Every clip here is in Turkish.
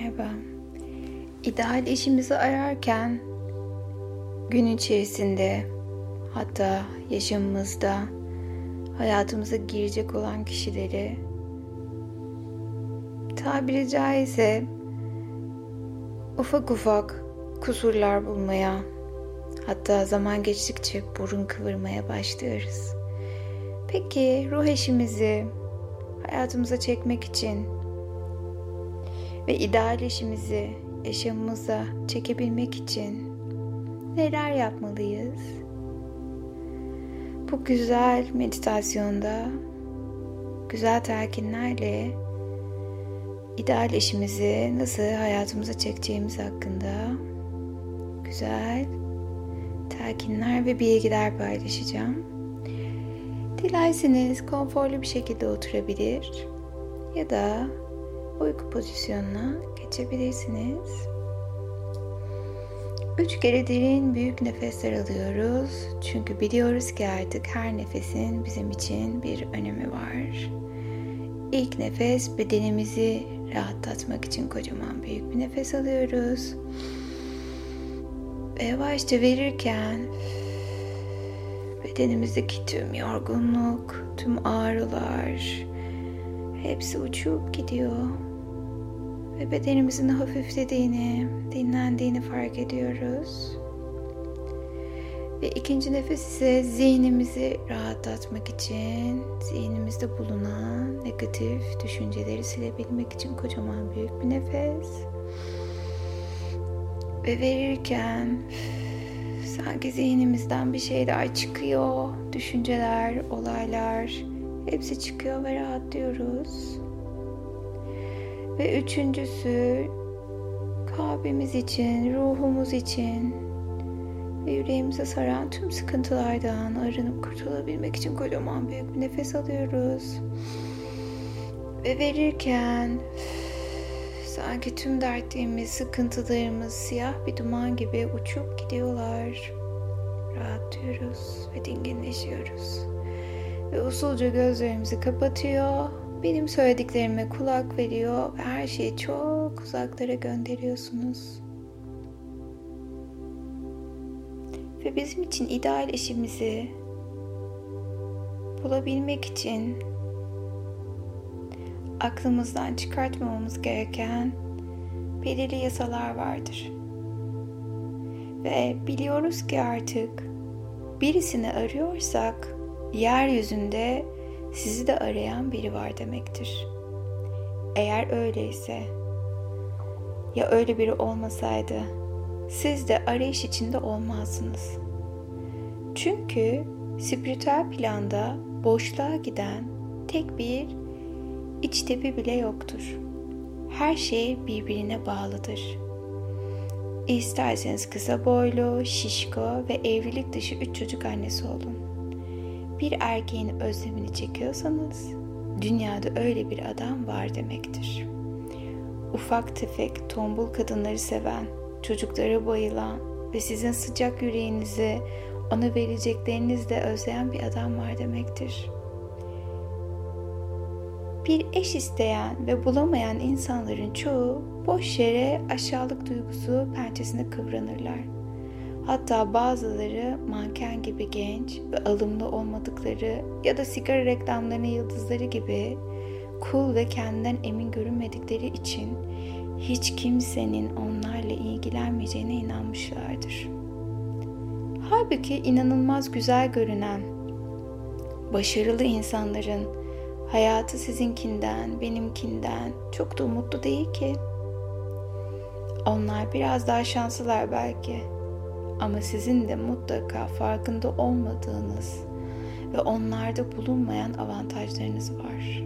Merhaba. İdeal eşimizi ararken gün içerisinde hatta yaşamımızda hayatımıza girecek olan kişileri tabiri caizse ufak ufak kusurlar bulmaya hatta zaman geçtikçe burun kıvırmaya başlıyoruz. Peki ruh eşimizi hayatımıza çekmek için ve ideal işimizi yaşamımıza çekebilmek için neler yapmalıyız? Bu güzel meditasyonda güzel telkinlerle ideal işimizi nasıl hayatımıza çekeceğimiz hakkında güzel telkinler ve bilgiler paylaşacağım. Dilerseniz konforlu bir şekilde oturabilir ya da uyku pozisyonuna geçebilirsiniz. Üç kere derin büyük nefesler alıyoruz. Çünkü biliyoruz ki artık her nefesin bizim için bir önemi var. İlk nefes bedenimizi rahatlatmak için kocaman büyük bir nefes alıyoruz. Ve yavaşça verirken bedenimizdeki tüm yorgunluk, tüm ağrılar hepsi uçup gidiyor ve bedenimizin hafiflediğini, dinlendiğini fark ediyoruz. Ve ikinci nefes ise zihnimizi rahatlatmak için zihnimizde bulunan negatif düşünceleri silebilmek için kocaman büyük bir nefes. Ve verirken sanki zihnimizden bir şeyler çıkıyor, düşünceler, olaylar hepsi çıkıyor ve rahatlıyoruz. Ve üçüncüsü kalbimiz için, ruhumuz için ve yüreğimize saran tüm sıkıntılardan arınıp kurtulabilmek için kocaman büyük bir nefes alıyoruz. Ve verirken sanki tüm dertlerimiz, sıkıntılarımız siyah bir duman gibi uçup gidiyorlar. Rahatlıyoruz ve dinginleşiyoruz. Ve usulca gözlerimizi kapatıyor benim söylediklerime kulak veriyor ve her şeyi çok uzaklara gönderiyorsunuz. Ve bizim için ideal eşimizi bulabilmek için aklımızdan çıkartmamamız gereken belirli yasalar vardır. Ve biliyoruz ki artık birisini arıyorsak yeryüzünde sizi de arayan biri var demektir. Eğer öyleyse ya öyle biri olmasaydı siz de arayış içinde olmazsınız. Çünkü spiritüel planda boşluğa giden tek bir iç tepi bile yoktur. Her şey birbirine bağlıdır. İsterseniz kısa boylu, şişko ve evlilik dışı üç çocuk annesi olun bir erkeğin özlemini çekiyorsanız dünyada öyle bir adam var demektir. Ufak tefek tombul kadınları seven, çocuklara bayılan ve sizin sıcak yüreğinizi ona vereceklerinizle özleyen bir adam var demektir. Bir eş isteyen ve bulamayan insanların çoğu boş yere aşağılık duygusu pençesine kıvranırlar Hatta bazıları manken gibi genç ve alımlı olmadıkları ya da sigara reklamlarının yıldızları gibi cool ve kendinden emin görünmedikleri için hiç kimsenin onlarla ilgilenmeyeceğine inanmışlardır. Halbuki inanılmaz güzel görünen, başarılı insanların hayatı sizinkinden, benimkinden çok da umutlu değil ki. Onlar biraz daha şanslılar belki. Ama sizin de mutlaka farkında olmadığınız ve onlarda bulunmayan avantajlarınız var.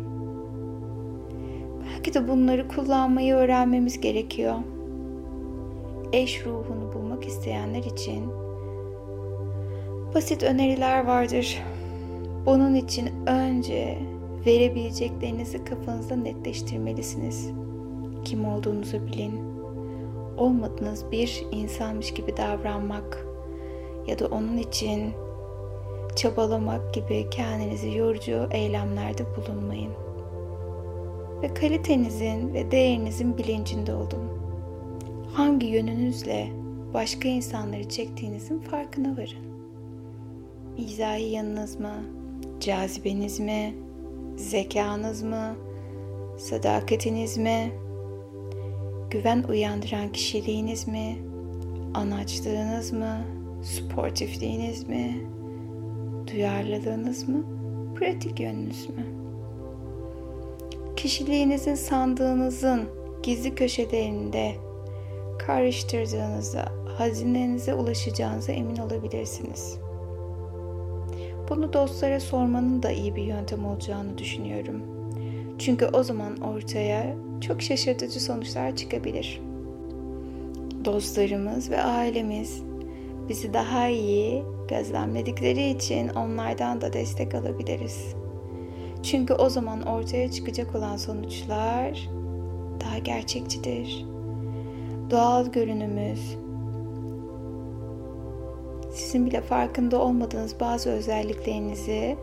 Belki de bunları kullanmayı öğrenmemiz gerekiyor. Eş ruhunu bulmak isteyenler için basit öneriler vardır. Bunun için önce verebileceklerinizi kafanızda netleştirmelisiniz. Kim olduğunuzu bilin olmadığınız bir insanmış gibi davranmak ya da onun için çabalamak gibi kendinizi yorucu eylemlerde bulunmayın. ve kalitenizin ve değerinizin bilincinde olun. Hangi yönünüzle başka insanları çektiğinizin farkına varın. Mizahi yanınız mı? Cazibeniz mi? Zekanız mı? Sadakatiniz mi? Güven uyandıran kişiliğiniz mi? Anaçlığınız mı? Sportifliğiniz mi? Duyarlılığınız mı? Pratik yönünüz mü? Kişiliğinizin sandığınızın gizli köşelerinde karıştırdığınızda hazinenize ulaşacağınıza emin olabilirsiniz. Bunu dostlara sormanın da iyi bir yöntem olacağını düşünüyorum. Çünkü o zaman ortaya çok şaşırtıcı sonuçlar çıkabilir. Dostlarımız ve ailemiz bizi daha iyi gözlemledikleri için onlardan da destek alabiliriz. Çünkü o zaman ortaya çıkacak olan sonuçlar daha gerçekçidir. Doğal görünümüz, sizin bile farkında olmadığınız bazı özelliklerinizi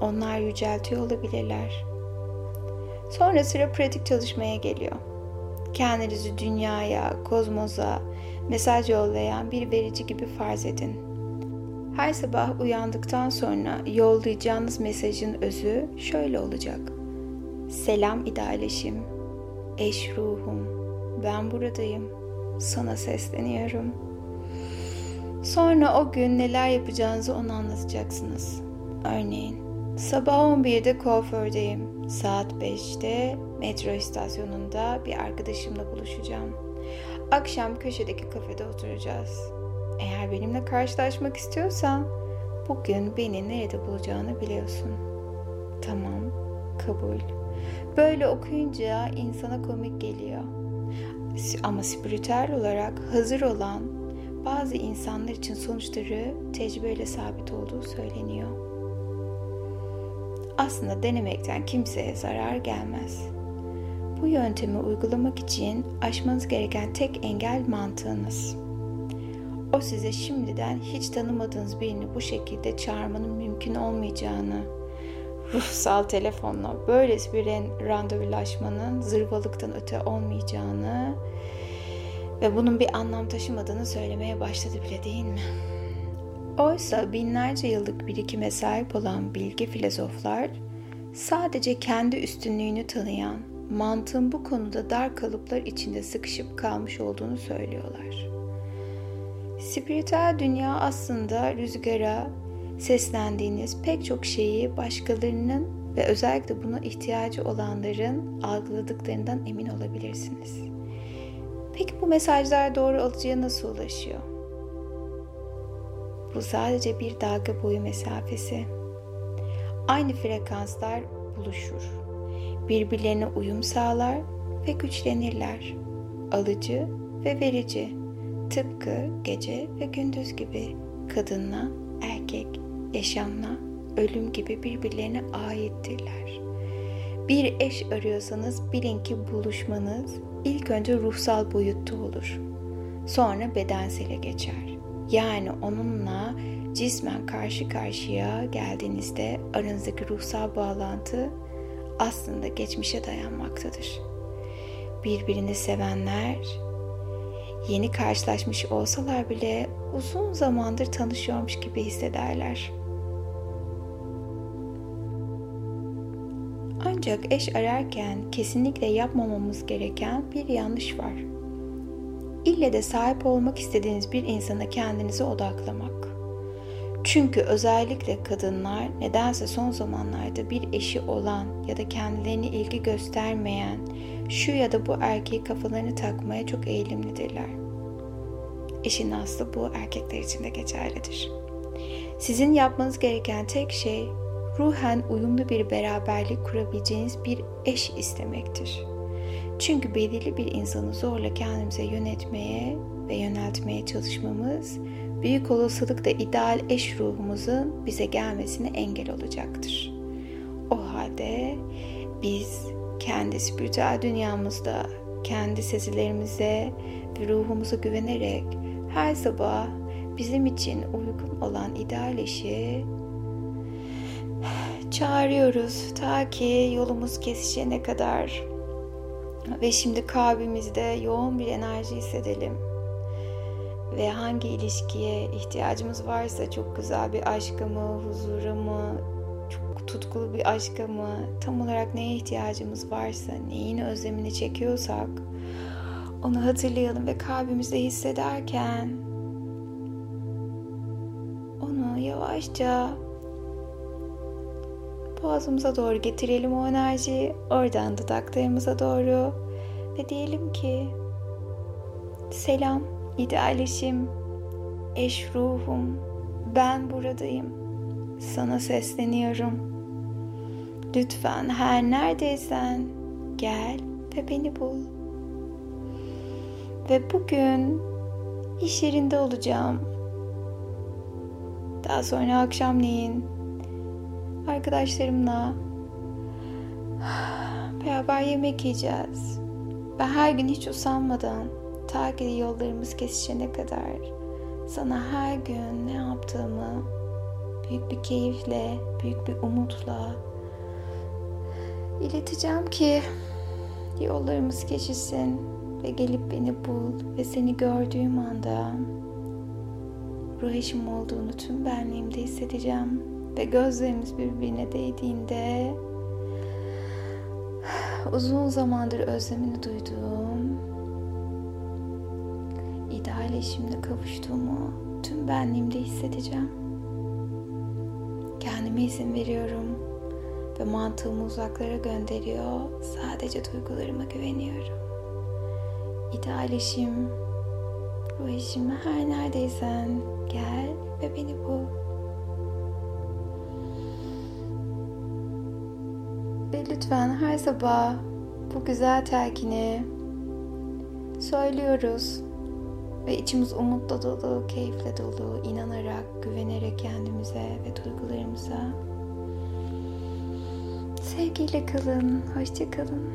onlar yüceltiyor olabilirler. Sonra sıra pratik çalışmaya geliyor. Kendinizi dünyaya, kozmosa mesaj yollayan bir verici gibi farz edin. Her sabah uyandıktan sonra yollayacağınız mesajın özü şöyle olacak. Selam idealeşim, eş ruhum, ben buradayım, sana sesleniyorum.'' Sonra o gün neler yapacağınızı ona anlatacaksınız. Örneğin sabah 11'de kuafördeyim. Saat 5'te metro istasyonunda bir arkadaşımla buluşacağım. Akşam köşedeki kafede oturacağız. Eğer benimle karşılaşmak istiyorsan bugün beni nerede bulacağını biliyorsun. Tamam, kabul. Böyle okuyunca insana komik geliyor. Ama spiritüel olarak hazır olan bazı insanlar için sonuçları tecrübeyle sabit olduğu söyleniyor. Aslında denemekten kimseye zarar gelmez. Bu yöntemi uygulamak için aşmanız gereken tek engel mantığınız. O size şimdiden hiç tanımadığınız birini bu şekilde çağırmanın mümkün olmayacağını, ruhsal telefonla böylesi bir randevulaşmanın zırvalıktan öte olmayacağını ve bunun bir anlam taşımadığını söylemeye başladı bile değil mi? Oysa binlerce yıllık birikime sahip olan bilgi filozoflar sadece kendi üstünlüğünü tanıyan, mantığın bu konuda dar kalıplar içinde sıkışıp kalmış olduğunu söylüyorlar. Spiritüel dünya aslında rüzgara seslendiğiniz pek çok şeyi başkalarının ve özellikle buna ihtiyacı olanların algıladıklarından emin olabilirsiniz.'' Peki bu mesajlar doğru alıcıya nasıl ulaşıyor? Bu sadece bir dalga boyu mesafesi. Aynı frekanslar buluşur. Birbirlerine uyum sağlar ve güçlenirler. Alıcı ve verici. Tıpkı gece ve gündüz gibi kadınla erkek, yaşamla ölüm gibi birbirlerine aittirler. Bir eş arıyorsanız bilin ki buluşmanız ilk önce ruhsal boyutta olur. Sonra bedensele geçer. Yani onunla cismen karşı karşıya geldiğinizde aranızdaki ruhsal bağlantı aslında geçmişe dayanmaktadır. Birbirini sevenler yeni karşılaşmış olsalar bile uzun zamandır tanışıyormuş gibi hissederler. Ancak eş ararken kesinlikle yapmamamız gereken bir yanlış var. İlle de sahip olmak istediğiniz bir insana kendinizi odaklamak. Çünkü özellikle kadınlar nedense son zamanlarda bir eşi olan ya da kendilerine ilgi göstermeyen şu ya da bu erkeği kafalarını takmaya çok eğilimlidirler. İşin aslı bu erkekler için de geçerlidir. Sizin yapmanız gereken tek şey ruhen uyumlu bir beraberlik kurabileceğiniz bir eş istemektir. Çünkü belirli bir insanı zorla kendimize yönetmeye ve yöneltmeye çalışmamız büyük olasılıkla ideal eş ruhumuzun bize gelmesine engel olacaktır. O halde biz kendi spiritüel dünyamızda, kendi sezilerimize ve ruhumuza güvenerek her sabah bizim için uygun olan ideal eşi çağırıyoruz ta ki yolumuz kesişene kadar. Ve şimdi kalbimizde yoğun bir enerji hissedelim. Ve hangi ilişkiye ihtiyacımız varsa çok güzel bir aşka mı, huzura mı, çok tutkulu bir aşka mı, tam olarak neye ihtiyacımız varsa, neyin özlemini çekiyorsak onu hatırlayalım ve kalbimizde hissederken onu yavaşça boğazımıza doğru getirelim o enerjiyi. Oradan dudaklarımıza doğru ve diyelim ki selam idealişim, eş ruhum, ben buradayım. Sana sesleniyorum. Lütfen her neredeysen gel ve beni bul. Ve bugün iş yerinde olacağım. Daha sonra akşamleyin arkadaşlarımla beraber yemek yiyeceğiz. Ve her gün hiç usanmadan ta ki yollarımız kesişene kadar sana her gün ne yaptığımı büyük bir keyifle, büyük bir umutla ileteceğim ki yollarımız kesişsin ve gelip beni bul ve seni gördüğüm anda ruh eşim olduğunu tüm benliğimde hissedeceğim ve gözlerimiz birbirine değdiğinde uzun zamandır özlemini duyduğum ideal eşimle kavuştuğumu tüm benliğimde hissedeceğim. Kendime izin veriyorum ve mantığımı uzaklara gönderiyor. Sadece duygularıma güveniyorum. İdeal eşim, ruh eşim her neredeysen gel ve beni bul. Ve lütfen her sabah bu güzel telkini söylüyoruz. Ve içimiz umutla dolu, keyifle dolu, inanarak, güvenerek kendimize ve duygularımıza. Sevgiyle kalın, hoşça kalın.